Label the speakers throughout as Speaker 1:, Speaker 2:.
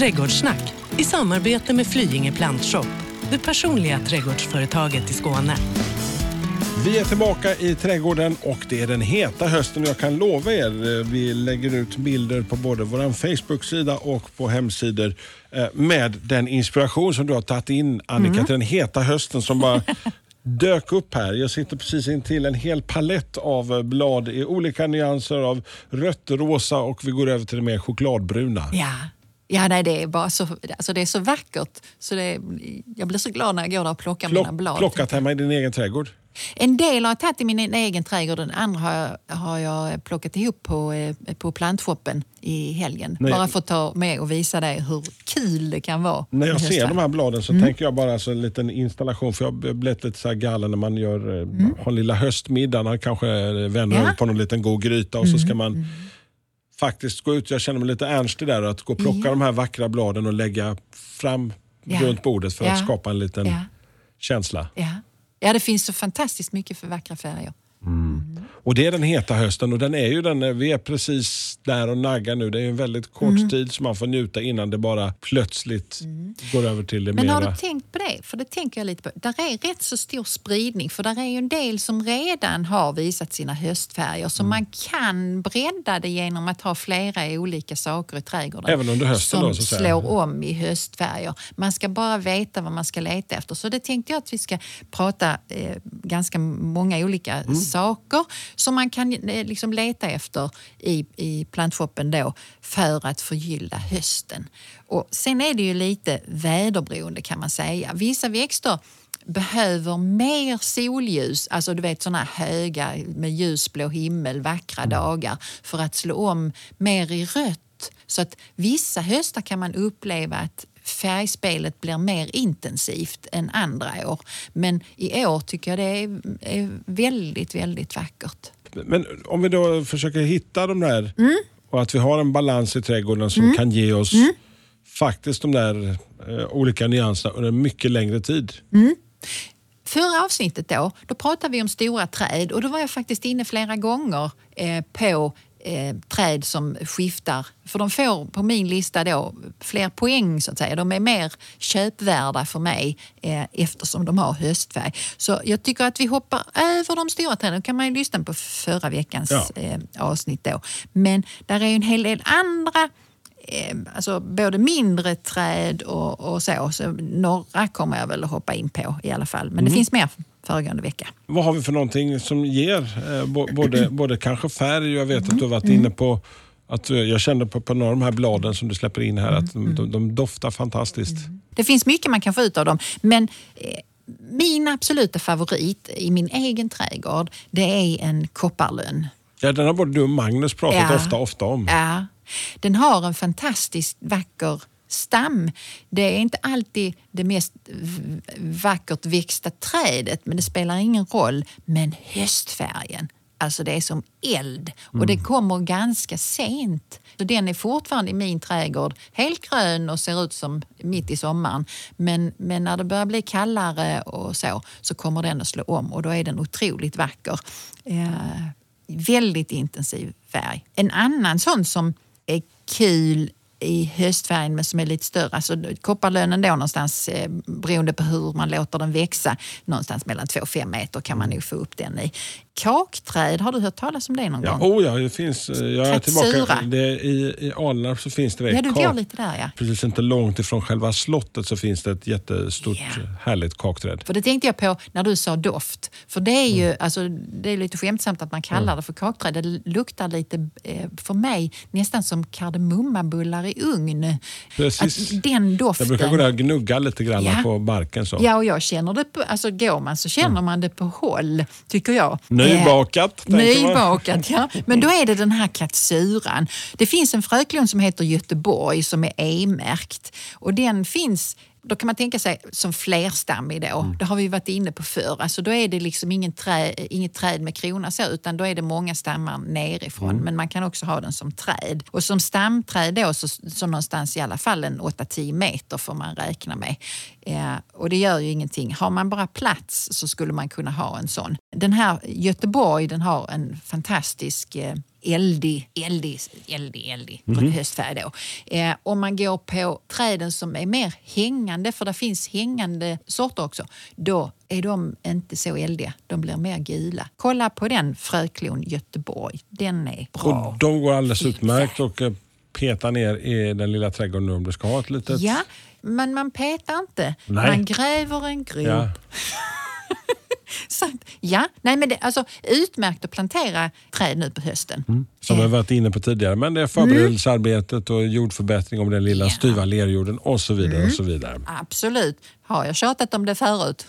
Speaker 1: Trädgårdssnack i samarbete med Flyinge Plantshop, det personliga trädgårdsföretaget i Skåne.
Speaker 2: Vi är tillbaka i trädgården och det är den heta hösten. Jag kan lova er, eh, vi lägger ut bilder på både vår Facebook-sida och på hemsidor eh, med den inspiration som du har tagit in Annika
Speaker 3: Mm.
Speaker 2: till den heta hösten som bara dök upp här. Jag sitter precis intill en hel palett av eh, blad i olika nyanser av rött, rosa och vi går över till det mer chokladbruna.
Speaker 3: Ja. Ja, nej, det är bara så, alltså det är så vackert. Så det, jag blir så glad när jag går där och plockar mina
Speaker 2: Plock,
Speaker 3: blad.
Speaker 2: plockat hemma i din egen trädgård.
Speaker 3: En del har jag tagit i min egen trädgård, den andra har jag, har jag plockat ihop på, eh, på plantshoppen i helgen.
Speaker 2: Nej.
Speaker 3: Bara för att ta med och visa dig hur kul det kan vara.
Speaker 2: När jag ser de här bladen så
Speaker 3: Mm.
Speaker 2: tänker jag bara alltså en liten installation. För jag har blivit lite så här galen när man gör, eh,
Speaker 3: Mm.
Speaker 2: har lilla höstmiddag. När kanske vänner
Speaker 3: Ja.
Speaker 2: på någon liten god gryta och så
Speaker 3: Mm.
Speaker 2: ska man faktiskt gå ut. Jag känner mig lite ernstig där. Att gå och plocka
Speaker 3: Ja.
Speaker 2: de här vackra bladen och lägga fram runt bordet för att skapa en liten känsla.
Speaker 3: Ja. ja, det finns så fantastiskt mycket för vackra färger.
Speaker 2: Och Det är den heta hösten och den är ju den, vi är precis där och naggar nu. Det är en väldigt kort
Speaker 3: Mm.
Speaker 2: tid som man får njuta innan det bara plötsligt går över till det
Speaker 3: Men har
Speaker 2: mera...
Speaker 3: du tänkt på det? För det tänker jag lite på. Där är rätt så stor spridning för där är ju en del som redan har visat sina höstfärger så
Speaker 2: Mm.
Speaker 3: man kan bredda det genom att ha flera olika saker i trädgården.
Speaker 2: Även under hösten
Speaker 3: Som
Speaker 2: då, säga.
Speaker 3: slår om i höstfärger. Man ska bara veta vad man ska leta efter. Så det tänkte jag att vi ska prata eh, ganska många olika
Speaker 2: Mm.
Speaker 3: Saker som man kan eh, liksom leta efter i, i plantshoppen då för att förgylla hösten. Och sen är det ju lite väderberoende kan man säga. Vissa växter behöver mer solljus, alltså du vet sådana höga med ljusblå himmel, vackra dagar för att slå om mer i rött. Så att vissa höstar kan man uppleva att färgspelet blir mer intensivt än andra år. Men i år tycker jag det är, är väldigt, väldigt vackert.
Speaker 2: Men om vi då försöker hitta de där
Speaker 3: Mm.
Speaker 2: och att vi har en balans i trädgården som kan ge oss
Speaker 3: Mm.
Speaker 2: faktiskt de där eh, olika nyanserna under mycket längre tid.
Speaker 3: Förra avsnittet då, då pratade vi om stora träd och då var jag faktiskt inne flera gånger eh, på eh, träd som skiftar. För de får på min lista då fler poäng så att säga. De är mer köpvärda för mig eh, eftersom de har höstfärg. Så jag tycker att vi hoppar över de stora träden. Då kan man ju lyssna på förra veckans
Speaker 2: Ja.
Speaker 3: eh, avsnitt då. Men där är ju en hel del andra eh, alltså både mindre träd och, och så. så. Några kommer jag väl att hoppa in på i alla fall. Men det finns mer föregående vecka.
Speaker 2: Vad har vi för någonting som ger eh, bo- både, både kanske färg jag vet att du har varit
Speaker 3: Mm.
Speaker 2: inne på att eh, jag kände på, på några av de här bladen som du släpper in här att
Speaker 3: Mm.
Speaker 2: de, de, de doftar fantastiskt.
Speaker 3: Det finns mycket man kan få ut av dem. Men eh, min absoluta favorit i min egen trädgård det är en kopparlön.
Speaker 2: Ja, den har både du och Magnus pratat
Speaker 3: Ja.
Speaker 2: ofta, ofta om.
Speaker 3: Ja, den har en fantastiskt vacker stam. Det är inte alltid det mest vackert växta trädet, men det spelar ingen roll. Men höstfärgen, alltså det är som eld och det kommer ganska sent. Så den är fortfarande i min trädgård helt grön och ser ut som mitt i sommaren. Men, men när det börjar bli kallare och så, så kommer den att slå om och då är den otroligt vacker. Eh, väldigt intensiv färg. En annan sån som är kul i höstfärgen men som är lite större. Alltså kopparlönen då någonstans eh, beroende på hur man låter den växa. Någonstans mellan 2 och 5 meter kan man nog få upp den i. Kakträd, har du hört talas om det någon
Speaker 2: Ja,
Speaker 3: gång?
Speaker 2: oh ja, det finns. eh, Jag är tillbaka. Det, I i Alnarp så finns det det.
Speaker 3: Ja, du går lite där ja.
Speaker 2: Precis inte långt ifrån själva slottet så finns det ett jättestort eh, härligt kakträd.
Speaker 3: För det tänkte jag på när du sa doft. För det är ju alltså, det är lite skämtsamt att man kallar det för kakträd. Det luktar lite, eh, för mig, nästan som kardemummabullar i ugn.
Speaker 2: Precis.
Speaker 3: Att den doften.
Speaker 2: Jag brukar gå där och gnugga lite grann
Speaker 3: Ja.
Speaker 2: på barken. Så.
Speaker 3: Ja, och jag känner det på, alltså går man så känner man det på håll, tycker jag.
Speaker 2: Nybakat,
Speaker 3: Eh,
Speaker 2: tänker man.
Speaker 3: Nybakat, ja. Men då är det den här katsuran. Det finns en fröklon som heter Göteborg som är E-märkt och den finns då kan man tänka sig som flerstammig då.
Speaker 2: Mm.
Speaker 3: Det har vi varit inne på förr. Alltså då är det liksom ingen trä, inget träd med krona så, utan då är det många stammar nerifrån.
Speaker 2: Mm.
Speaker 3: Men man kan också ha den som träd. Och som stamträd då så, så någonstans i alla fall en 8-10 meter får man räkna med. Eh, och det gör ju ingenting. Har man bara plats så skulle man kunna ha en sån. Den här Göteborg den har en fantastisk eh, eldig, eldig, eldig, eldig på
Speaker 2: Mhm.
Speaker 3: höstfärg då. Eh, om man går på träden som är mer hängande, för det finns hängande sorter också, då är de inte så eldiga. De blir mer gula. Kolla på den fröklon Göteborg. Den är bra.
Speaker 2: Och de går alldeles utmärkt och eh, peta ner i den lilla trädgården om du ska ha ett litet...
Speaker 3: Ja, men man petar inte.
Speaker 2: Nej.
Speaker 3: Man gräver en grop.
Speaker 2: Ja.
Speaker 3: Så, ja, nej men det, alltså, utmärkt att plantera träd nu på hösten.
Speaker 2: Mm. Som vi har varit inne på tidigare. Men det är förberedelsearbetet och jordförbättring om den lilla
Speaker 3: Ja.
Speaker 2: styva lerjorden och så vidare. och så vidare.
Speaker 3: Absolut. Har jag tjatat om det förut?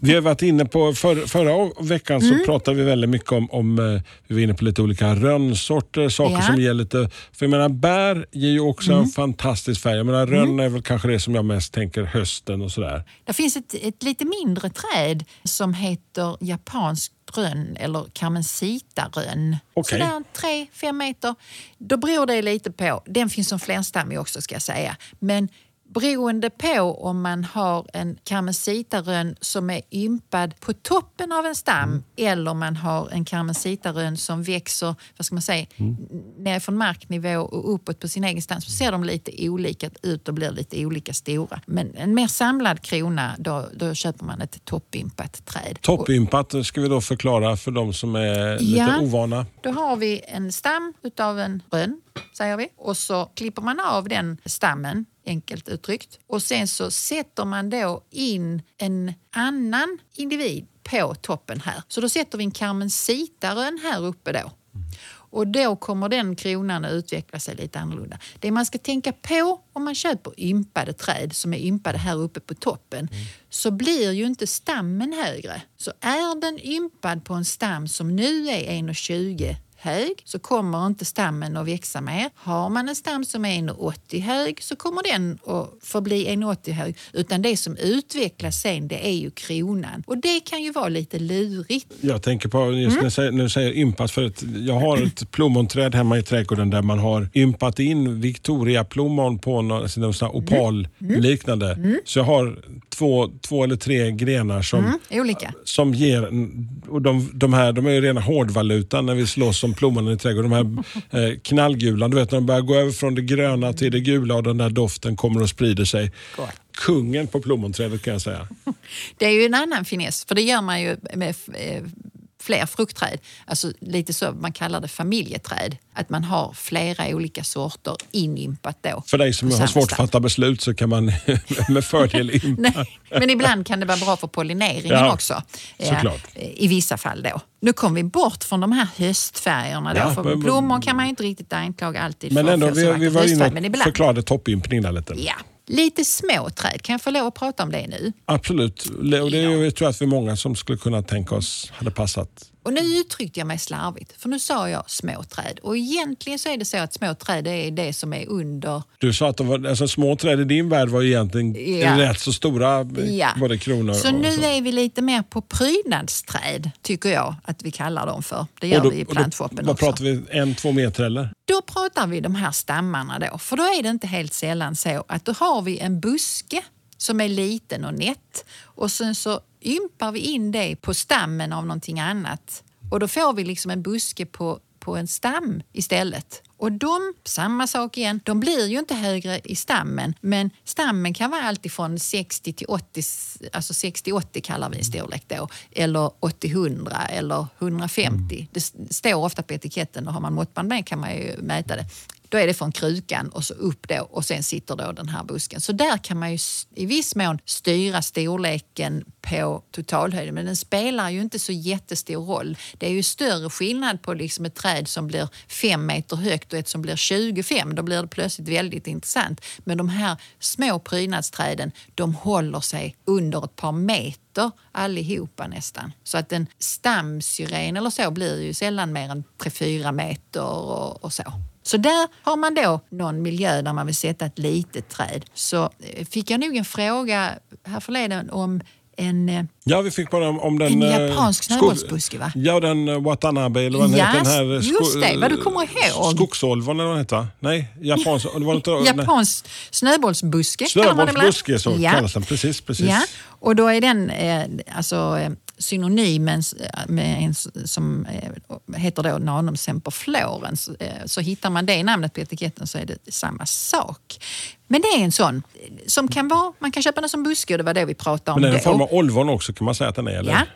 Speaker 2: Vi har varit inne på, för, förra veckan så
Speaker 3: Mm.
Speaker 2: pratade vi väldigt mycket om, om eh, vi var inne på lite olika rönnsorter, saker
Speaker 3: Ja. Mm.
Speaker 2: som ger lite... För jag menar bär ger ju också en fantastisk färg. Jag menar rönn är väl kanske det som jag mest tänker hösten och sådär.
Speaker 3: Det finns ett, ett lite mindre träd som heter japansk rönn eller carmencita-rönn.
Speaker 2: Okej.
Speaker 3: Sådär tre, fem meter. Då beror det lite på. Den finns som flerstammig också ska jag säga. Men beroende på om man har en carmencita-rönn som är ympad på toppen av en stam eller om man har en carmencita-rönn som växer vad ska man säga, mm. ner från marknivå och uppåt på sin egen stam så ser de lite olika ut och blir lite olika stora. Men en mer samlad krona, då, då köper man ett toppympat träd.
Speaker 2: Toppympat ska vi då förklara för de som är lite
Speaker 3: Ja.
Speaker 2: ovana.
Speaker 3: Då har vi en stam utav en rönn, säger vi. Och så klipper man av den stammen, enkelt uttryckt. Och sen så sätter man då in en annan individ på toppen här. Så då sätter vi en carmencita-rönn här uppe då. Och då kommer den kronan att utveckla sig lite annorlunda. Det man ska tänka på om man köper ympade träd som är ympade här uppe på toppen så blir ju inte stammen högre. Så är den ympad på en stam som nu är 1,20 hög så kommer inte stammen att växa mer. Har man en stam som är 1,80 hög så kommer den att förbli 1,80 hög. Utan det som utvecklas sen det är ju kronan. Och det kan ju vara lite lurigt.
Speaker 2: Jag tänker på, just
Speaker 3: Mm.
Speaker 2: när, när du säger ympat, för att jag har ett plommonträd hemma i trädgården där man har ympat in Victoria-plommon på någon, alltså någon sån här opal-liknande. Så jag har två, två eller tre grenar som,
Speaker 3: Mm, olika.
Speaker 2: som ger, och de, de här de är ju rena hårdvalutan när vi slåss om plommonen i trädgården. De här eh, knallgula, du vet när de börjar gå över från det gröna till det gula och den där doften kommer och sprider sig.
Speaker 3: Gott.
Speaker 2: Kungen på plommonträdet kan jag säga.
Speaker 3: Det är ju en annan finess, för det gör man ju med eh, fler fruktträd. Alltså lite så, man kallar det familjeträd. Att man har flera olika sorter inympat då.
Speaker 2: För dig som har svårt att fatta beslut så kan man med fördel ympa.
Speaker 3: Nej, men ibland kan det vara bra för pollineringen
Speaker 2: Ja,
Speaker 3: också.
Speaker 2: såklart.
Speaker 3: I vissa fall då. Nu kom vi bort från de här höstfärgerna. Då,
Speaker 2: Ja,
Speaker 3: för
Speaker 2: men-
Speaker 3: blommor kan man ju inte riktigt anklaga alltid
Speaker 2: Men
Speaker 3: för
Speaker 2: ändå, vi, vi var inne och förklarade toppympning där lite.
Speaker 3: Ja, lite små träd. Kan jag få lov att prata om det nu?
Speaker 2: Absolut. Och det är, ju- jag tror att vi är många som skulle kunna tänka oss hade passat.
Speaker 3: Och nu uttryckte jag mig slarvigt, för nu sa jag små träd. Och egentligen så är det så att små träd är det som är under...
Speaker 2: Du sa att var, alltså, små träd i din värld var egentligen
Speaker 3: Ja.
Speaker 2: rätt så stora,
Speaker 3: Ja.
Speaker 2: både kronor
Speaker 3: Så
Speaker 2: och
Speaker 3: nu
Speaker 2: så.
Speaker 3: är vi lite mer på prydnadsträd, tycker jag att vi kallar dem för. Det gör
Speaker 2: då-
Speaker 3: vi i
Speaker 2: då-
Speaker 3: plantshoppen
Speaker 2: Vad
Speaker 3: också.
Speaker 2: pratar vi? En, två meter eller?
Speaker 3: Då pratar vi de här stammarna då. För då är det inte helt sällan så att då har vi en buske som är liten och nätt och sen så ympar vi in det på stammen av någonting annat. Och då får vi liksom en buske på, på en stam istället. Och de, samma sak igen, de blir ju inte högre i stammen men stammen kan vara allt ifrån 60 till 80, alltså 60-80 kallar vi en storlek då, eller 80-100 eller 150. Det s- står ofta på etiketten och har man måttband med kan man ju mäta det. Då är det från krukan och så upp då och sen sitter då den här busken. Så där kan man ju i viss mån styra storleken på totalhöjden men den spelar ju inte så jättestor roll. Det är ju större skillnad på liksom ett träd som blir 5 meter högt och ett som blir 25. Då blir det plötsligt väldigt intressant. Men de här små prydnadsträden de håller sig under ett par meter allihopa nästan. Så att en stamsyren eller så blir ju sällan mer än 3-4 meter och, och så. Så där har man då någon miljö där man vill sätta ett litet träd. Så eh, fick jag nog en fråga här förleden om en... eh,
Speaker 2: Ja, vi fick bara om, om den...
Speaker 3: En
Speaker 2: eh,
Speaker 3: japansk snöbollsbuske, va?
Speaker 2: Ja, den Watanabe eller vad den
Speaker 3: Ja,
Speaker 2: heter. Den här, eh,
Speaker 3: just
Speaker 2: sko-
Speaker 3: det, vad du kommer ihåg.
Speaker 2: Skogsolvon eller vad den heter. Nej, japansk... det var inte, nej.
Speaker 3: Japansk snöbollsbuske det ibland.
Speaker 2: Snöbollsbuske så
Speaker 3: Ja.
Speaker 2: kallas den. Precis, precis.
Speaker 3: Ja, och då är den alltså, synonym med en, som eh, heter då Nanum semper florens. Eh, så hittar man det namnet på etiketten så är det samma sak. Men det är en sån som kan vara, man kan köpa den som buske och det var det vi pratade om
Speaker 2: Men det är en form av olvon också kan man säga att den är? Eller?
Speaker 3: Ja.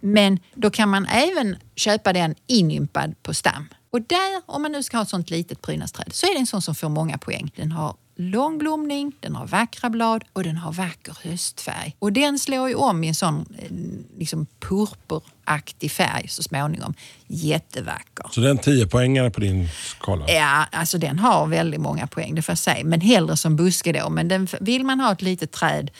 Speaker 3: Men då kan man även köpa den inympad på stam. Och där, om man nu ska ha ett sånt litet prydnadsträd, så är det en sån som får många poäng. Den har lång blomning, den har vackra blad och den har vacker höstfärg. Och den slår ju om i en sån eh, liksom purpuraktig färg så småningom. Jättevacker.
Speaker 2: Så det är en 10 poängare på din skala?
Speaker 3: Ja, alltså den har väldigt många poäng, det får jag säga. Men hellre som buske då. Men den, vill man ha ett litet träd,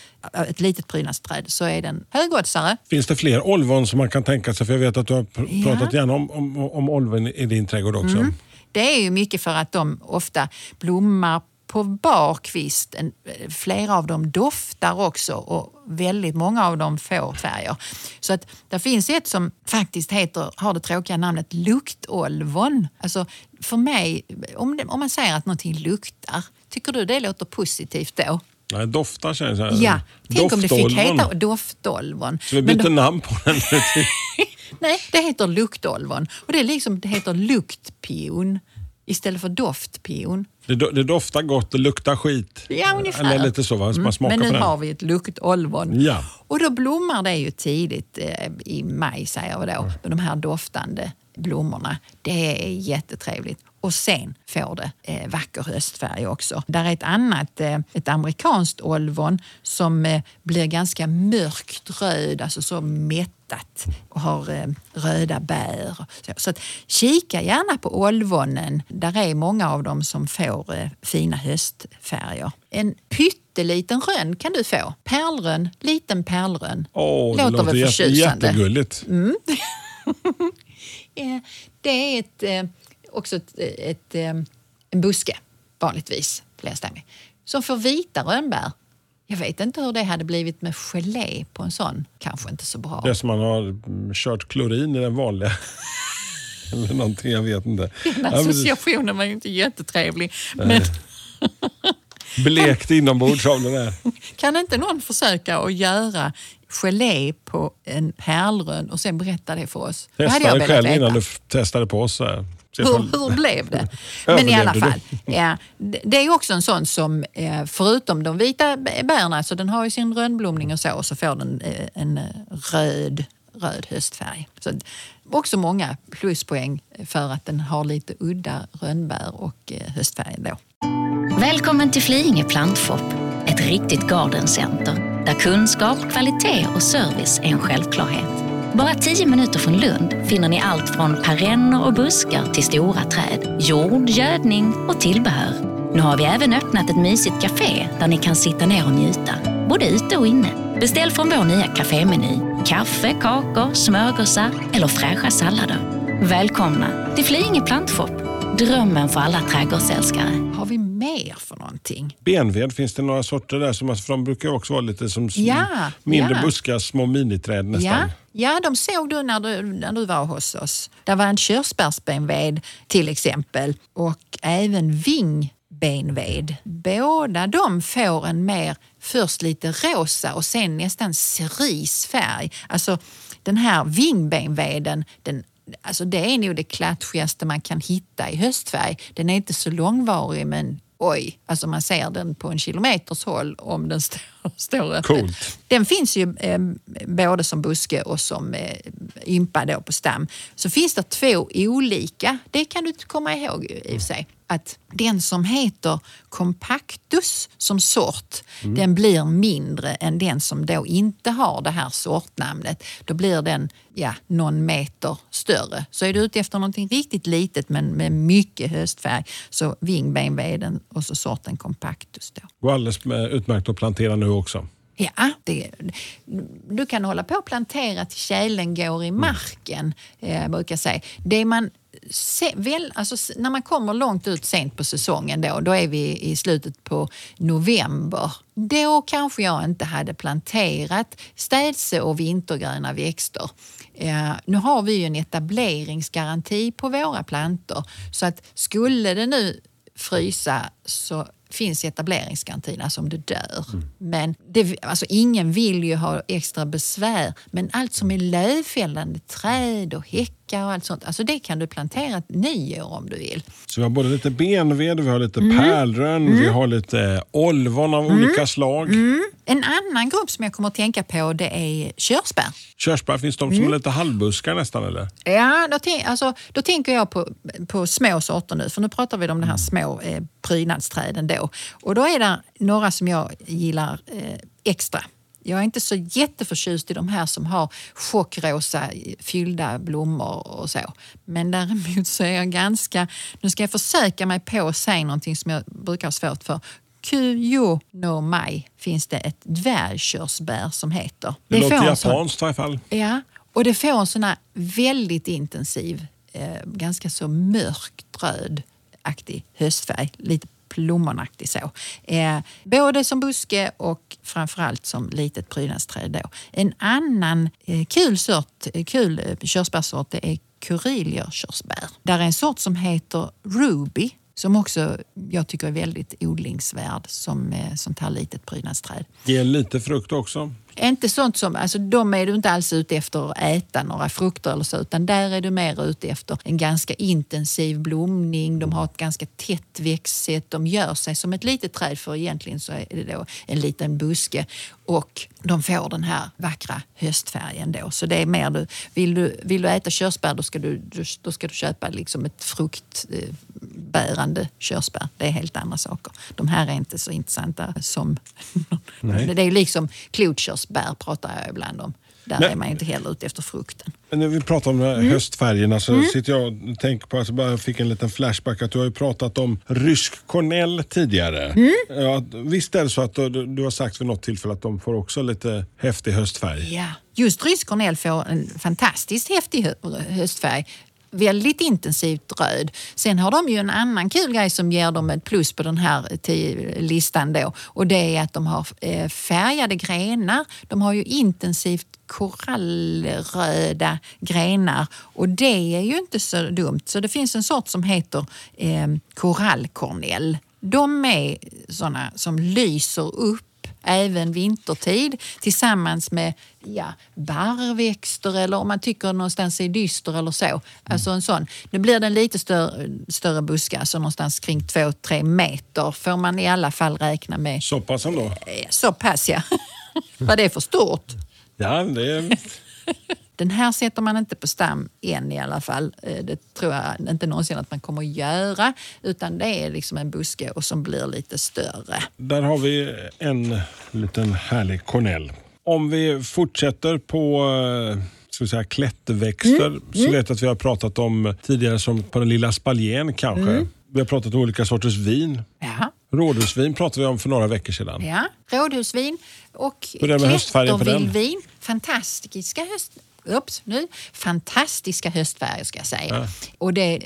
Speaker 3: ett litet prydnadsträd så är den högoddsare.
Speaker 2: Finns det fler olvon som man kan tänka sig? För jag vet att du har pr-
Speaker 3: Ja.
Speaker 2: pratat gärna om, om, om olvon i din trädgård också.
Speaker 3: Mm. Det är ju mycket för att de ofta blommar på bar kvist. En- Flera av dem doftar också och väldigt många av dem får färger. Så att det finns ett som faktiskt heter, har det tråkiga namnet luktolvon. Alltså för mig, om, det, om man säger att någonting luktar, tycker du det låter positivt då?
Speaker 2: Nej, doftar känns det.
Speaker 3: Ja, tänk om det fick heta doftolvon.
Speaker 2: Så vi byter
Speaker 3: då-
Speaker 2: namn på den.
Speaker 3: Nej, det heter luktolvon. Och det är liksom, det heter luktpion istället för doftpion.
Speaker 2: det, do- det doftar gott, det luktar skit.
Speaker 3: Ja, ungefär.
Speaker 2: Eller lite så, va? Så man smakar
Speaker 3: Men
Speaker 2: på
Speaker 3: nu har vi ett luktolvon.
Speaker 2: Ja.
Speaker 3: Och då blommar det ju tidigt eh, i maj, säger vi då, med de här doftande blommorna. Det är jättetrevligt. Och sen får det eh, vacker höstfärg också. Där är ett annat, eh, ett amerikanskt olvon som eh, blir ganska mörkt röd, alltså så mättat och har eh, röda bär. Så, så att, kika gärna på olvonen. Där är många av dem som får eh, fina höstfärger. En pytteliten rönn kan du få. Pärlrönn, liten pärlrönn.
Speaker 2: Åh, det
Speaker 3: Låter
Speaker 2: låter
Speaker 3: väl förtjusande.
Speaker 2: jättegulligt.
Speaker 3: Eh, Det är ett, eh, också ett, ett, eh, en buske, vanligtvis. Flerstämmig, som får vita rönnbär. Jag vet inte hur det hade blivit med gelé på en sån. Kanske inte så bra.
Speaker 2: Det är som man har mm, kört klorin i den vanliga. Eller någonting, jag vet inte.
Speaker 3: Den
Speaker 2: Ja, det-
Speaker 3: associationen var ju inte jättetrevlig. Men
Speaker 2: Blekt inombords av det där.
Speaker 3: kan inte någon försöka att göra gelé på en pärlrönn och sen berätta det för oss? Det
Speaker 2: Testa det själv
Speaker 3: veta.
Speaker 2: innan du f- testade på oss. så här.
Speaker 3: Hur, hur blev det? Men i alla fall, ja, det är också en sån som eh, förutom de vita bärna, så den har ju sin rönnblomning och så, och så får den eh, en eh, röd, röd höstfärg. Så också många pluspoäng för att den har lite udda rönnbär och höstfärg då.
Speaker 4: Välkommen till Flyinge Plantshop, ett riktigt gardencenter där kunskap, kvalitet och service är en självklarhet. Bara tio minuter från Lund finner ni allt från perenner och buskar till stora träd, jord, gödning och tillbehör. Nu har vi även öppnat ett mysigt café där ni kan sitta ner och njuta, både ute och inne. Beställ från vår nya kafémeny. Kaffe, kakor, smörgåsar eller fräscha sallader. Välkomna till Flyinge Plantshop, drömmen för alla trädgårdsälskare.
Speaker 3: Har vi mer för någonting?
Speaker 2: Benved, finns det några sorter där? Som, för de brukar också vara lite som
Speaker 3: Ja,
Speaker 2: mindre
Speaker 3: ja.
Speaker 2: buskar, små miniträd nästan.
Speaker 3: Ja, ja, de såg du när, du när du var hos oss. Det var en körsbärsbenved till exempel och även vingbenved. Båda de får en mer, först lite rosa och sen nästan cerisfärg. Alltså den här vingbenveden, den Alltså det är nog det klatschigaste man kan hitta i höstfärg. Den är inte så långvarig men oj, alltså man ser den på en kilometers håll om den står, står öppen.
Speaker 2: Coolt.
Speaker 3: Den finns ju eh, både som buske och som eh, ympa på stam. Så finns det två olika, det kan du komma ihåg i och för sig. Att den som heter compactus som sort, den blir mindre än den som då inte har det här sortnamnet. Då blir den ja, någon meter större. Så är du ute efter någonting riktigt litet men med mycket höstfärg så vingbenveden och så sorten compactus då.
Speaker 2: Går alldeles utmärkt att plantera nu också.
Speaker 3: Ja, det, du kan hålla på och plantera till tjälen går i marken, eh, jag brukar säga. Det man se, väl, alltså, när man kommer långt ut sent på säsongen då, då är vi i slutet på november. Då kanske jag inte hade planterat städse och vintergröna växter. Eh, nu har vi ju en etableringsgaranti på våra plantor så att skulle det nu frysa så finns i etableringsgarantin, alltså om du dör. Men det, alltså ingen vill ju ha extra besvär. Men allt som är lövfällande träd och häckar och allt sånt, alltså det kan du plantera ett nyår om du vill.
Speaker 2: Så vi har både lite benved, vi har lite pärlrön, vi har lite olvon av olika slag.
Speaker 3: En annan grupp som jag kommer att tänka på det är körsbär.
Speaker 2: Körsbär, finns de som är lite halvbuskar nästan eller?
Speaker 3: Ja, då, alltså, då tänker jag på, på små sorter nu, för nu pratar vi om de här små eh, prydnadsträden då. Och då är det några som jag gillar eh, extra. Jag är inte så jätteförtjust i de här som har chockrosa fyllda blommor och så. Men däremot så är jag ganska... Nu ska jag försöka mig på att säga någonting som jag brukar ha svårt för. Kuyo no Mai finns det ett dvärgkörsbär som heter.
Speaker 2: Det, låter
Speaker 3: en sån-
Speaker 2: japanskt i alla fall.
Speaker 3: Ja, och det får en sån här väldigt intensiv, eh, ganska så mörkt röd-aktig höstfärg. Lite plommonaktig så. Eh, både som buske och framförallt som litet prydnadsträd. Då. En annan eh, kul, sort, eh, kul eh, körsbärssort det är Kurilier-körsbär. Där är en sort som heter Ruby som också jag tycker är väldigt odlingsvärd som eh, sånt här litet prydnadsträd.
Speaker 2: Ger lite frukt också.
Speaker 3: Inte sånt som, alltså de är du inte alls ute efter att äta några frukter eller så utan där är du mer ute efter en ganska intensiv blomning. De har ett ganska tätt växtsätt. De gör sig som ett litet träd för egentligen så är det då en liten buske och de får den här vackra höstfärgen då. Så det är mer du, vill du, vill du äta körsbär då ska du, då ska du köpa liksom ett fruktbärande körsbär. Det är helt andra saker. De här är inte så intressanta som...
Speaker 2: Nej.
Speaker 3: Det är liksom klotkörsbär pratar jag ibland om. Där
Speaker 2: Nej.
Speaker 3: är man inte heller ute efter frukten.
Speaker 2: Men när vi pratar om
Speaker 3: Mm.
Speaker 2: höstfärgerna så sitter jag och tänker på, alltså bara fick en liten flashback att du har ju pratat om rysk kornell tidigare.
Speaker 3: Mm.
Speaker 2: Ja, visst är det så att du, du har sagt vid något tillfälle att de får också lite häftig höstfärg?
Speaker 3: Ja. Just rysk kornell får en fantastiskt häftig hö- höstfärg. Väldigt intensivt röd. Sen har de ju en annan kul grej som ger dem ett plus på den här listan då. Och det är att de har eh, färgade grenar. De har ju intensivt korallröda grenar och det är ju inte så dumt. Så det finns en sort som heter eh, korallkornell. De är såna som lyser upp även vintertid tillsammans med ja, barrväxter eller om man tycker någonstans är dyster eller så. Alltså en sån. Nu blir den lite större, större buske, alltså någonstans kring 2-3 meter får man i alla fall räkna med.
Speaker 2: Så pass ändå?
Speaker 3: Eh, Så pass ja. Vad det är för stort.
Speaker 2: Ja, det är...
Speaker 3: Den här sätter man inte på stam än i alla fall. Eh, Det tror jag inte någonsin att man kommer att göra. Utan det är liksom en buske och som blir lite större.
Speaker 2: Där har vi en liten härlig kornell. Om vi fortsätter på eh, ska säga, klätterväxter
Speaker 3: Mm.
Speaker 2: så vet jag att vi har pratat om tidigare som på den lilla spaljén kanske.
Speaker 3: Mm.
Speaker 2: Vi har pratat om olika sorters vin.
Speaker 3: Ja.
Speaker 2: Rådhusvin pratade vi om för några veckor sedan.
Speaker 3: Ja, rådhusvin och klättervildvin. Fantastiska höst... Ups, nu. Fantastiska höstfärger ska jag säga.
Speaker 2: Ja.
Speaker 3: Och det är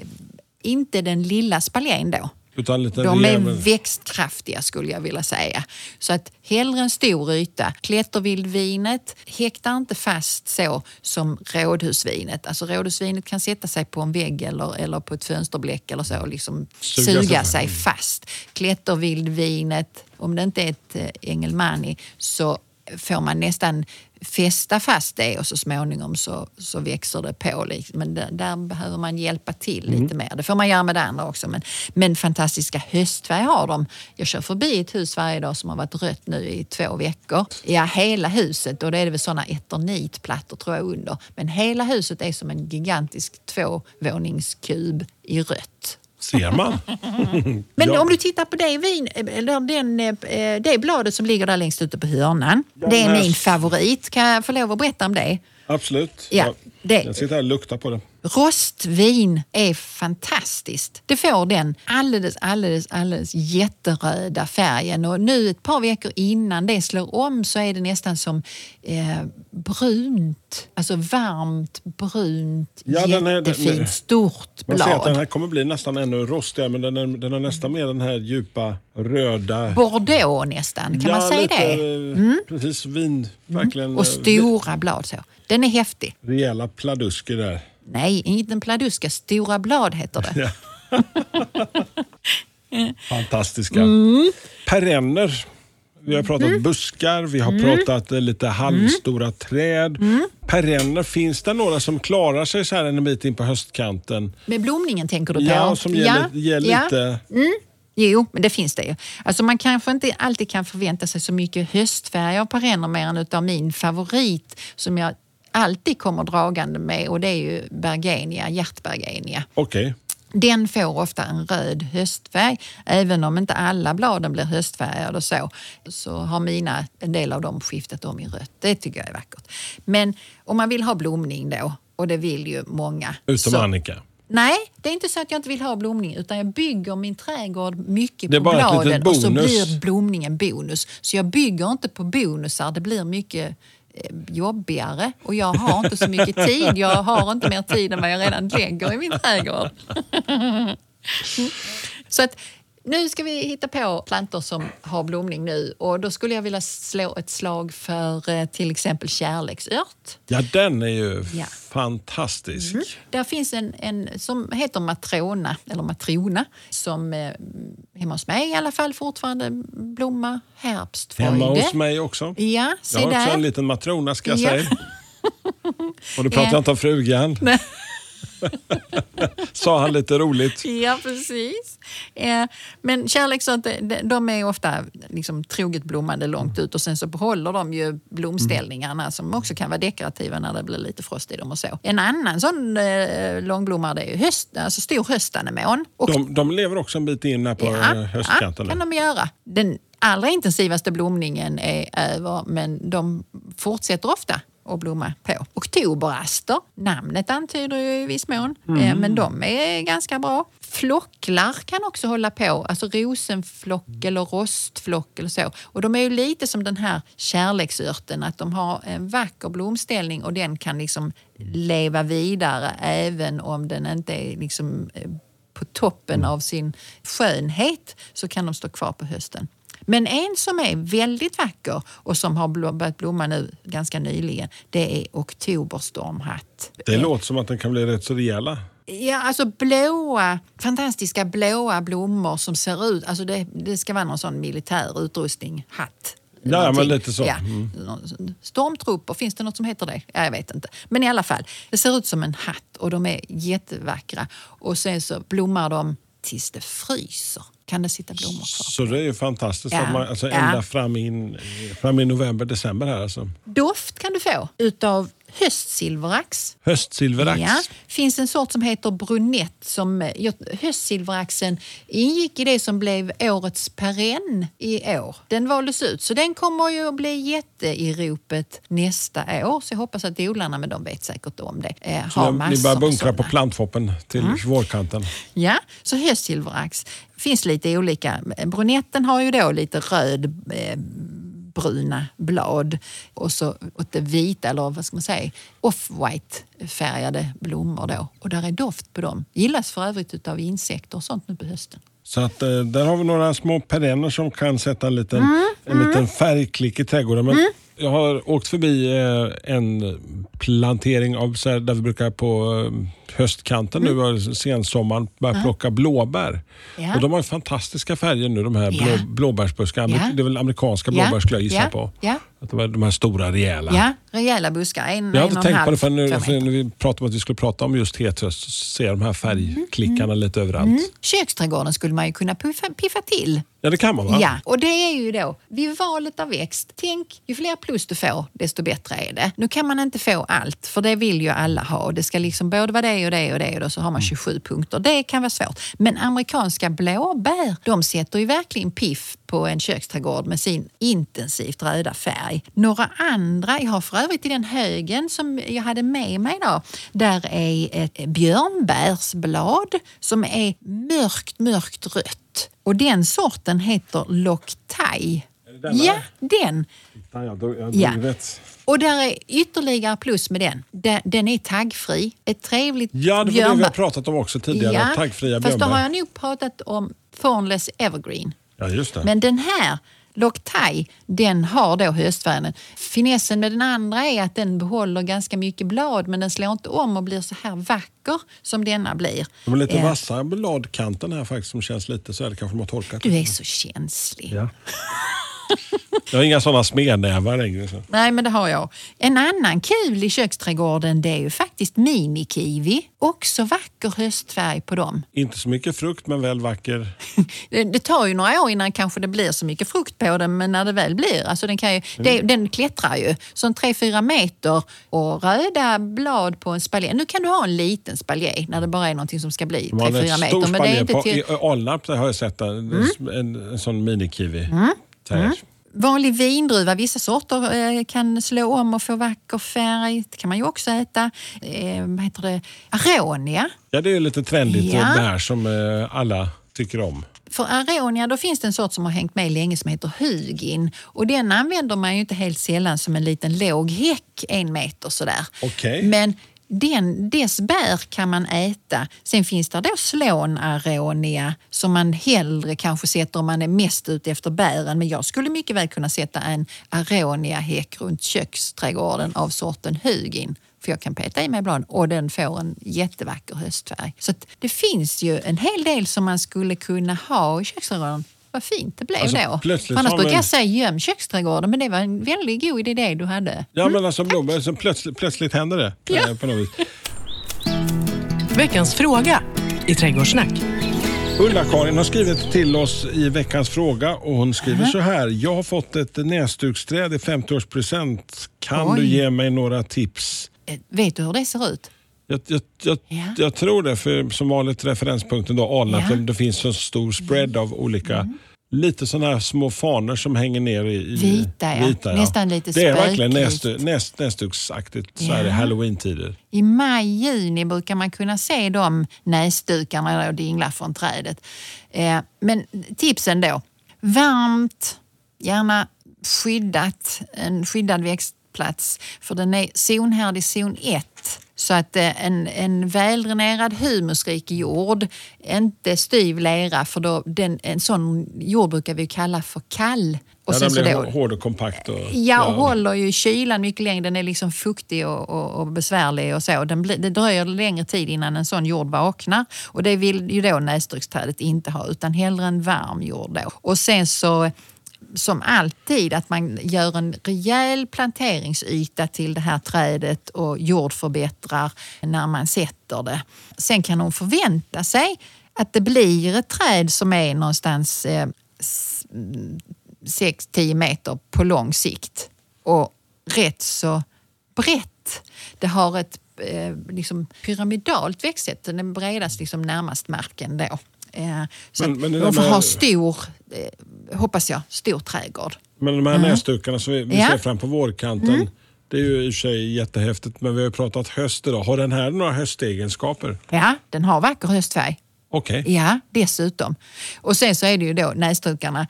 Speaker 3: inte den lilla spaljén då.
Speaker 2: Utan
Speaker 3: De är växtkraftiga skulle jag vilja säga. Så att hellre en stor yta. Klättervildvinet häktar inte fast så som rådhusvinet. Alltså rådhusvinet kan sätta sig på en vägg eller, eller på ett fönsterbläck eller så och liksom
Speaker 2: Suga
Speaker 3: suga,
Speaker 2: sig fast.
Speaker 3: sig fast. Klättervildvinet, om det inte är ett eh, Engelmani så får man nästan fästa fast det och så småningom så, så växer det på. liksom. Men där, där behöver man hjälpa till lite mer. Det får man göra med det andra också. Men, men fantastiska höstfärg har de. Jag kör förbi ett hus varje dag som har varit rött nu i två veckor. Ja, hela huset. Och då är det väl såna eternitplattor tror jag under. Men hela huset är som en gigantisk tvåvåningskub i rött.
Speaker 2: Ser man?
Speaker 3: Men
Speaker 2: Ja.
Speaker 3: om du tittar på det, vin, eller den, eh, det bladet som ligger där längst ute på hörnan. det är
Speaker 2: men-
Speaker 3: min favorit. Kan jag få lov att berätta om det?
Speaker 2: Absolut.
Speaker 3: Ja,
Speaker 2: Jag-
Speaker 3: det-
Speaker 2: Jag sitter här och luktar på det.
Speaker 3: Rostvin är fantastiskt. Det får den alldeles, alldeles, alldeles jätteröda färgen och nu ett par veckor innan det slår om så är det nästan som eh, brunt, alltså varmt brunt,
Speaker 2: Ja, den är- den-
Speaker 3: jättefint, stort
Speaker 2: Man ser att den
Speaker 3: blad.
Speaker 2: här kommer bli nästan ännu rostigare men den, är, den har nästan mer den här djupa röda...
Speaker 3: Bordeaux nästan, kan
Speaker 2: ja,
Speaker 3: man säga
Speaker 2: lite,
Speaker 3: det? Mm.
Speaker 2: eh, Precis, vin. Verkligen.
Speaker 3: Och
Speaker 2: eh,
Speaker 3: stora blad så. Den är häftig.
Speaker 2: Rejäla pladusker där.
Speaker 3: Nej, inte en pladuska. Stora blad heter det.
Speaker 2: Fantastiska.
Speaker 3: Mm.
Speaker 2: Perenner. Vi har pratat buskar, vi har
Speaker 3: Mm.
Speaker 2: pratat eh, lite halvstora träd. Perenner, finns det några som klarar sig så här en bit in på höstkanten?
Speaker 3: Med blomningen tänker du på?
Speaker 2: Ja, som ger,
Speaker 3: Ja,
Speaker 2: lite- ger
Speaker 3: ja.
Speaker 2: lite...
Speaker 3: Jo, men det finns det ju. Alltså man kanske inte alltid kan förvänta sig så mycket höstfärg av perenner mer än utav min favorit som jag alltid kommer dragande med och det är ju bergenia, hjärtbergenia.
Speaker 2: Okej.
Speaker 3: Den får ofta en röd höstfärg. Även om inte alla bladen blir höstfärgade och så, så har mina, en del av dem skiftat om i rött. Det tycker jag är vackert. Men om man vill ha blomning då, och det vill ju många.
Speaker 2: Utom
Speaker 3: så,
Speaker 2: Annika.
Speaker 3: Nej, det är inte så att jag inte vill ha blomning utan jag bygger min trädgård mycket på bladen och så blir blomningen bonus. Så jag bygger inte på bonusar, det blir mycket Eh, jobbigare och jag har inte så mycket tid. Jag har inte mer tid än vad jag redan lägger i min trädgård. Så att nu ska vi hitta på plantor som har blomning nu och då skulle jag vilja slå ett slag för eh, till exempel kärleksört.
Speaker 2: Ja, den är ju
Speaker 3: Ja.
Speaker 2: fantastisk.
Speaker 3: Där finns en, en som heter matrona, eller matrona, som eh, hemma hos mig i alla fall fortfarande blommar. Herbstfröjde.
Speaker 2: Hemma hos mig också.
Speaker 3: Ja, se
Speaker 2: Jag har också
Speaker 3: där.
Speaker 2: en liten matrona ska jag
Speaker 3: Ja.
Speaker 2: säga. Och då pratar jag inte om frugan. Sa han lite roligt.
Speaker 3: Ja, precis. Eh, men kärleksört, de- de är ofta liksom troget blommande långt ut och sen så behåller de ju blomställningarna som också kan vara dekorativa när det blir lite frost i dem och så. En annan sån eh, långblommare är höst, alltså stor höstanemon.
Speaker 2: De, de lever också en bit in här på
Speaker 3: Ja,
Speaker 2: eh, höstkanten.
Speaker 3: Ja, kan de göra. Den allra intensivaste blomningen är över men de fortsätter ofta att blomma på. Oktoberaster, namnet antyder ju i viss mån, eh, men de är ganska bra. Flocklar kan också hålla på, alltså rosenflock eller rostflock eller så. Och de är ju lite som den här kärleksörten, att de har en vacker blomställning och den kan liksom leva vidare även om den inte är liksom eh, på toppen av sin skönhet så kan de stå kvar på hösten. Men en som är väldigt vacker och som har börjat blomma nu ganska nyligen, det är oktoberstormhatt.
Speaker 2: Det låter som att den kan bli rätt så rejäla.
Speaker 3: Ja, alltså blåa, fantastiska blåa blommor som ser ut, alltså det, det ska vara någon sån militär utrustning, hatt.
Speaker 2: Ja, men lite så.
Speaker 3: Ja.
Speaker 2: Mm.
Speaker 3: Stormtrupper, finns det något som heter det? Ja, jag vet inte. Men i alla fall, det ser ut som en hatt och de är jättevackra. Och sen så blommar de tills det fryser. Kan det sitta blommor kvar?
Speaker 2: Så det är ju fantastiskt.
Speaker 3: Ja.
Speaker 2: Man, alltså
Speaker 3: Ja.
Speaker 2: ända fram, in, fram i november, december här alltså.
Speaker 3: Doft kan du få utav höstsilverax.
Speaker 2: Höstsilverax.
Speaker 3: Ja, finns en sort som heter brunett. Som, eh, höstsilveraxen ingick i det som blev årets perenn i år. Den valdes ut, så den kommer ju att bli jätte i ropet nästa år. Så jag hoppas att odlarna, men de vet säkert om det, eh,
Speaker 2: Så
Speaker 3: har
Speaker 2: ni
Speaker 3: massor
Speaker 2: börjar
Speaker 3: av
Speaker 2: bunkra på plantfoppen till
Speaker 3: Mm.
Speaker 2: vårkanten.
Speaker 3: Ja, så höstsilverax finns lite olika. Brunetten har ju då lite röd eh, bruna blad och så åt det vita, eller vad ska man säga, off-white färgade blommor då. Och där är doft på dem. Gillas för övrigt utav insekter och sånt nu på hösten.
Speaker 2: Så att, eh, där har vi några små perenner som kan sätta en liten,
Speaker 3: Mm,
Speaker 2: en liten färgklick i trädgården. Men Jag har åkt förbi eh, en plantering av, så här, där vi brukar på höstkanten nu, och sensommaren, börja plocka blåbär.
Speaker 3: Mm. Ja.
Speaker 2: Och de har fantastiska färger nu, de här blå,
Speaker 3: Ja.
Speaker 2: blåbärsbuskarna.
Speaker 3: Ja.
Speaker 2: Det är väl amerikanska
Speaker 3: Ja.
Speaker 2: blåbär skulle jag gissa
Speaker 3: Ja.
Speaker 2: på.
Speaker 3: Ja.
Speaker 2: Att de, är, de här stora, rejäla.
Speaker 3: Ja, rejäla buskar. En,
Speaker 2: Jag har inte tänkt på det förrän nu, för när vi pratade om att vi skulle prata om just hethöst så ser jag de här färgklickarna lite överallt.
Speaker 3: Mm. Köksträdgården skulle man ju kunna puffa, piffa till.
Speaker 2: Ja, det kan man va?
Speaker 3: Ja, och det är ju då vid valet av växt. Tänk, ju fler plus du får, desto bättre är det. Nu kan man inte få allt, för det vill ju alla ha. Det ska liksom både vara det och det och det och då så har man 27 punkter. Det kan vara svårt. Men amerikanska blåbär, de sätter ju verkligen piff på en köksträdgård med sin intensivt röda färg. Några andra, jag har för övrigt i den högen som jag hade med mig då, där är ett björnbärsblad som är mörkt, mörkt rött. Och den sorten heter Lock Thai.
Speaker 2: denna?
Speaker 3: Ja, den.
Speaker 2: Fan, jag jag
Speaker 3: Ja.
Speaker 2: rätt.
Speaker 3: Och där är ytterligare plus med den. Den, den är taggfri. Ett trevligt
Speaker 2: Ja, det var det vi har pratat om också tidigare. Taggfria
Speaker 3: fast då har jag nog pratat om Thornless Evergreen.
Speaker 2: Ja, just det.
Speaker 3: Men den här Loctite, den har då höstfärgen. Finessen med den andra är att den behåller ganska mycket blad men den slår inte om och blir så här vacker som denna blir.
Speaker 2: De är lite
Speaker 3: Eh,
Speaker 2: vassa bladkanten här faktiskt som känns lite så här. Det kanske de har torkat.
Speaker 3: Du är så känslig.
Speaker 2: Ja. Jag har inga sådana smednävar längre. Så.
Speaker 3: Nej, men det har jag. En annan kul i köksträdgården det är ju faktiskt minikiwi. Också vacker höstfärg på dem.
Speaker 2: Inte så mycket frukt men väl vacker.
Speaker 3: Det, det tar ju några år innan kanske det blir så mycket frukt på den, men när det väl blir, alltså den, kan ju, det, den klättrar ju. Så en 3-4 meter och röda blad på en spaljé. Nu kan du ha en liten spaljé när det bara är någonting som ska bli
Speaker 2: De har
Speaker 3: 3-4
Speaker 2: en
Speaker 3: meter. Men det är inte
Speaker 2: på,
Speaker 3: till...
Speaker 2: I Alnarp har jag sett en, en, en sån minikiwi. Träd.
Speaker 3: Vanlig vindruva, vissa sorter eh, kan slå om och få vacker färg. Det kan man ju också äta. Eh, vad heter det? Aronia.
Speaker 2: Ja, det är lite trendigt
Speaker 3: Ja.
Speaker 2: och bär som eh, alla tycker om.
Speaker 3: För aronia då finns det en sort som har hängt med länge som heter hugin. Och den använder man ju inte helt sällan som en liten låg häck, en meter sådär.
Speaker 2: Okej.
Speaker 3: Men den, dess bär kan man äta. Sen finns det då slånaronia som man hellre kanske sätter om man är mest ute efter bären. Men jag skulle mycket väl kunna sätta en aroniahäck runt köksträdgården av sorten hugin. För jag kan peta i mig ibland och den får en jättevacker höstfärg. Så att det finns ju en hel del som man skulle kunna ha i köksträdgården. Vad fint det blev
Speaker 2: Alltså,
Speaker 3: då.
Speaker 2: plötsligt
Speaker 3: annars
Speaker 2: man-
Speaker 3: brukar jag säga göm köksträdgården men det var en väldigt god idé du hade.
Speaker 2: Ja, men alltså blommor, så plötsligt, plötsligt händer det.
Speaker 3: Ja.
Speaker 2: eh, På något vis.
Speaker 1: Veckans fråga i Trädgårdssnack.
Speaker 2: Ulla-Karin har skrivit till oss i veckans fråga och hon skriver så här. Jag har fått ett näsduksträd i 50-årspresent. Kan
Speaker 3: Oj.
Speaker 2: du ge mig några tips?
Speaker 3: Eh, Vet du hur det ser ut?
Speaker 2: Jag, jag, jag,
Speaker 3: Ja.
Speaker 2: jag tror det, för som vanligt referenspunkten då Alnarp,
Speaker 3: Ja. Mm.
Speaker 2: det finns så stor spread av olika Lite sådana här små fanor som hänger ner i... i
Speaker 3: Vita, ja. Nästan lite
Speaker 2: Det är verkligen näst, näsduksaktigt så här i halloween-tider.
Speaker 3: I maj, juni brukar man kunna se de näsdukarna och dingla från trädet. Eh, men tipsen då. Varmt, gärna skyddat, en skyddad växtplats. För den är zonhärdig zon 1. Så att eh, en, en väldränerad humusrik jord, inte styv lera, för då, den, en sån jord brukar vi kalla för kall. Och
Speaker 2: ja,
Speaker 3: sen
Speaker 2: den
Speaker 3: så
Speaker 2: blir
Speaker 3: då,
Speaker 2: hård och kompakt. Och,
Speaker 3: Ja, och håller ju kylan mycket längre. Den är liksom fuktig och, och, och besvärlig och så. Den blir, det dröjer längre tid innan en sån jord vaknar. Och det vill ju då näsduksträdet inte ha, utan hellre en varm jord då. Och sen så som alltid att man gör en rejäl planteringsyta till det här trädet och jordförbättrar när man sätter det. Sen kan hon förvänta sig att det blir ett träd som är någonstans eh, 6-10 meter på lång sikt och rätt så brett. Det har ett eh, liksom pyramidalt växtsätt, den är bredast liksom närmast marken då. Eh, så
Speaker 2: Men- men
Speaker 3: de får
Speaker 2: med-
Speaker 3: ha stor, eh, hoppas jag, stor trädgård.
Speaker 2: Men de här näsdukarna som vi, vi
Speaker 3: Mm. Ja. Mm.
Speaker 2: ser fram på vårkanten, det är ju i och för sig jättehäftigt, men vi har ju pratat höst idag. Har den här några höstegenskaper?
Speaker 3: Ja, den har vacker höstfärg.
Speaker 2: Okej.
Speaker 3: Ja, dessutom. Och sen så är det ju då näsdukarna,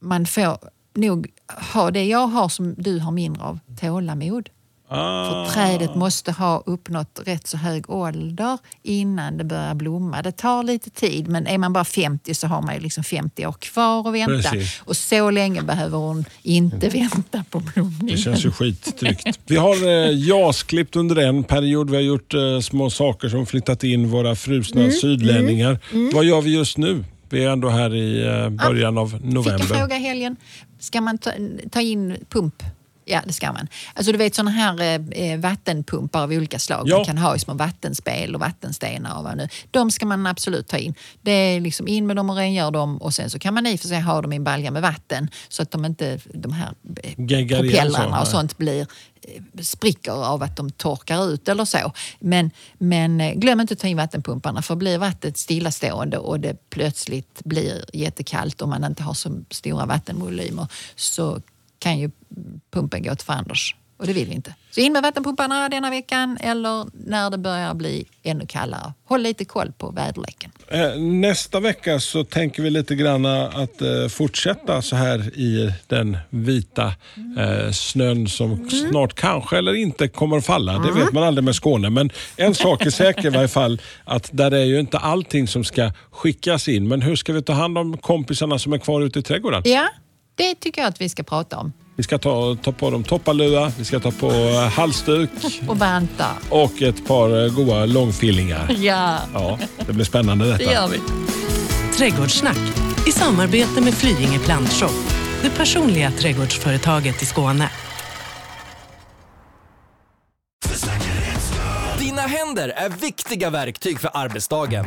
Speaker 3: man får nog ha det jag har som du har mindre av, tålamod.
Speaker 2: Ah,
Speaker 3: För trädet måste ha uppnått rätt så hög ålder innan det börjar blomma. Det tar lite tid men är man bara 50 så har man ju liksom 50 år kvar att vänta.
Speaker 2: Precis.
Speaker 3: Och så länge behöver hon inte vänta på
Speaker 2: det
Speaker 3: blomningen.
Speaker 2: känns ju skittryggt. Vi har eh, JAS-klippt under en period. Vi har gjort eh, små saker som flyttat in våra frusna
Speaker 3: Mm,
Speaker 2: sydlänningar. Vad gör vi just nu? Vi är ändå här i eh, början av
Speaker 3: Fick jag
Speaker 2: november.
Speaker 3: fråga i helgen, ska man ta, ta in pump? Ja, det ska man. Alltså du vet sådana här eh, vattenpumpar av olika slag
Speaker 2: Ja.
Speaker 3: man kan ha i små vattenspel och vattenstenar och vad nu. De ska man absolut ta in. Det är liksom in med dem och rengör dem och sen så kan man i och för sig ha dem i en balja med vatten så att de inte, de här eh, propellrarna och sånt blir eh, spricker av att de torkar ut eller så. Men, men eh, glöm inte att ta in vattenpumparna för blir vattnet stillastående och det plötsligt blir jättekallt och man inte har så stora vattenvolymer så kan ju pumpen gå till fanders. Och det vill vi inte. Så in med vattenpumparna denna veckan eller när det börjar bli ännu kallare. Håll lite koll på väderleken.
Speaker 2: Eh, Nästa vecka så tänker vi lite grann att eh, fortsätta så här i den vita eh, snön som snart kanske eller inte kommer att falla. Det vet man aldrig med Skåne. Men en sak är säker i varje fall att där är ju inte allting som ska skickas in. Men hur ska vi ta hand om kompisarna som är kvar ute i trädgården?
Speaker 3: Ja, Det tycker jag att vi ska prata om.
Speaker 2: Vi ska ta, ta på dem toppalua, vi ska ta på eh, halsduk
Speaker 3: Och vantar.
Speaker 2: och ett par eh, goda långfillingar.
Speaker 3: Ja,
Speaker 2: Ja, det blir spännande
Speaker 3: det
Speaker 2: detta.
Speaker 3: gör vi.
Speaker 1: Trädgårdssnack i samarbete med Flyinge Plantshop, det personliga trädgårdsföretaget i Skåne.
Speaker 5: Dina händer är viktiga verktyg för arbetsdagen.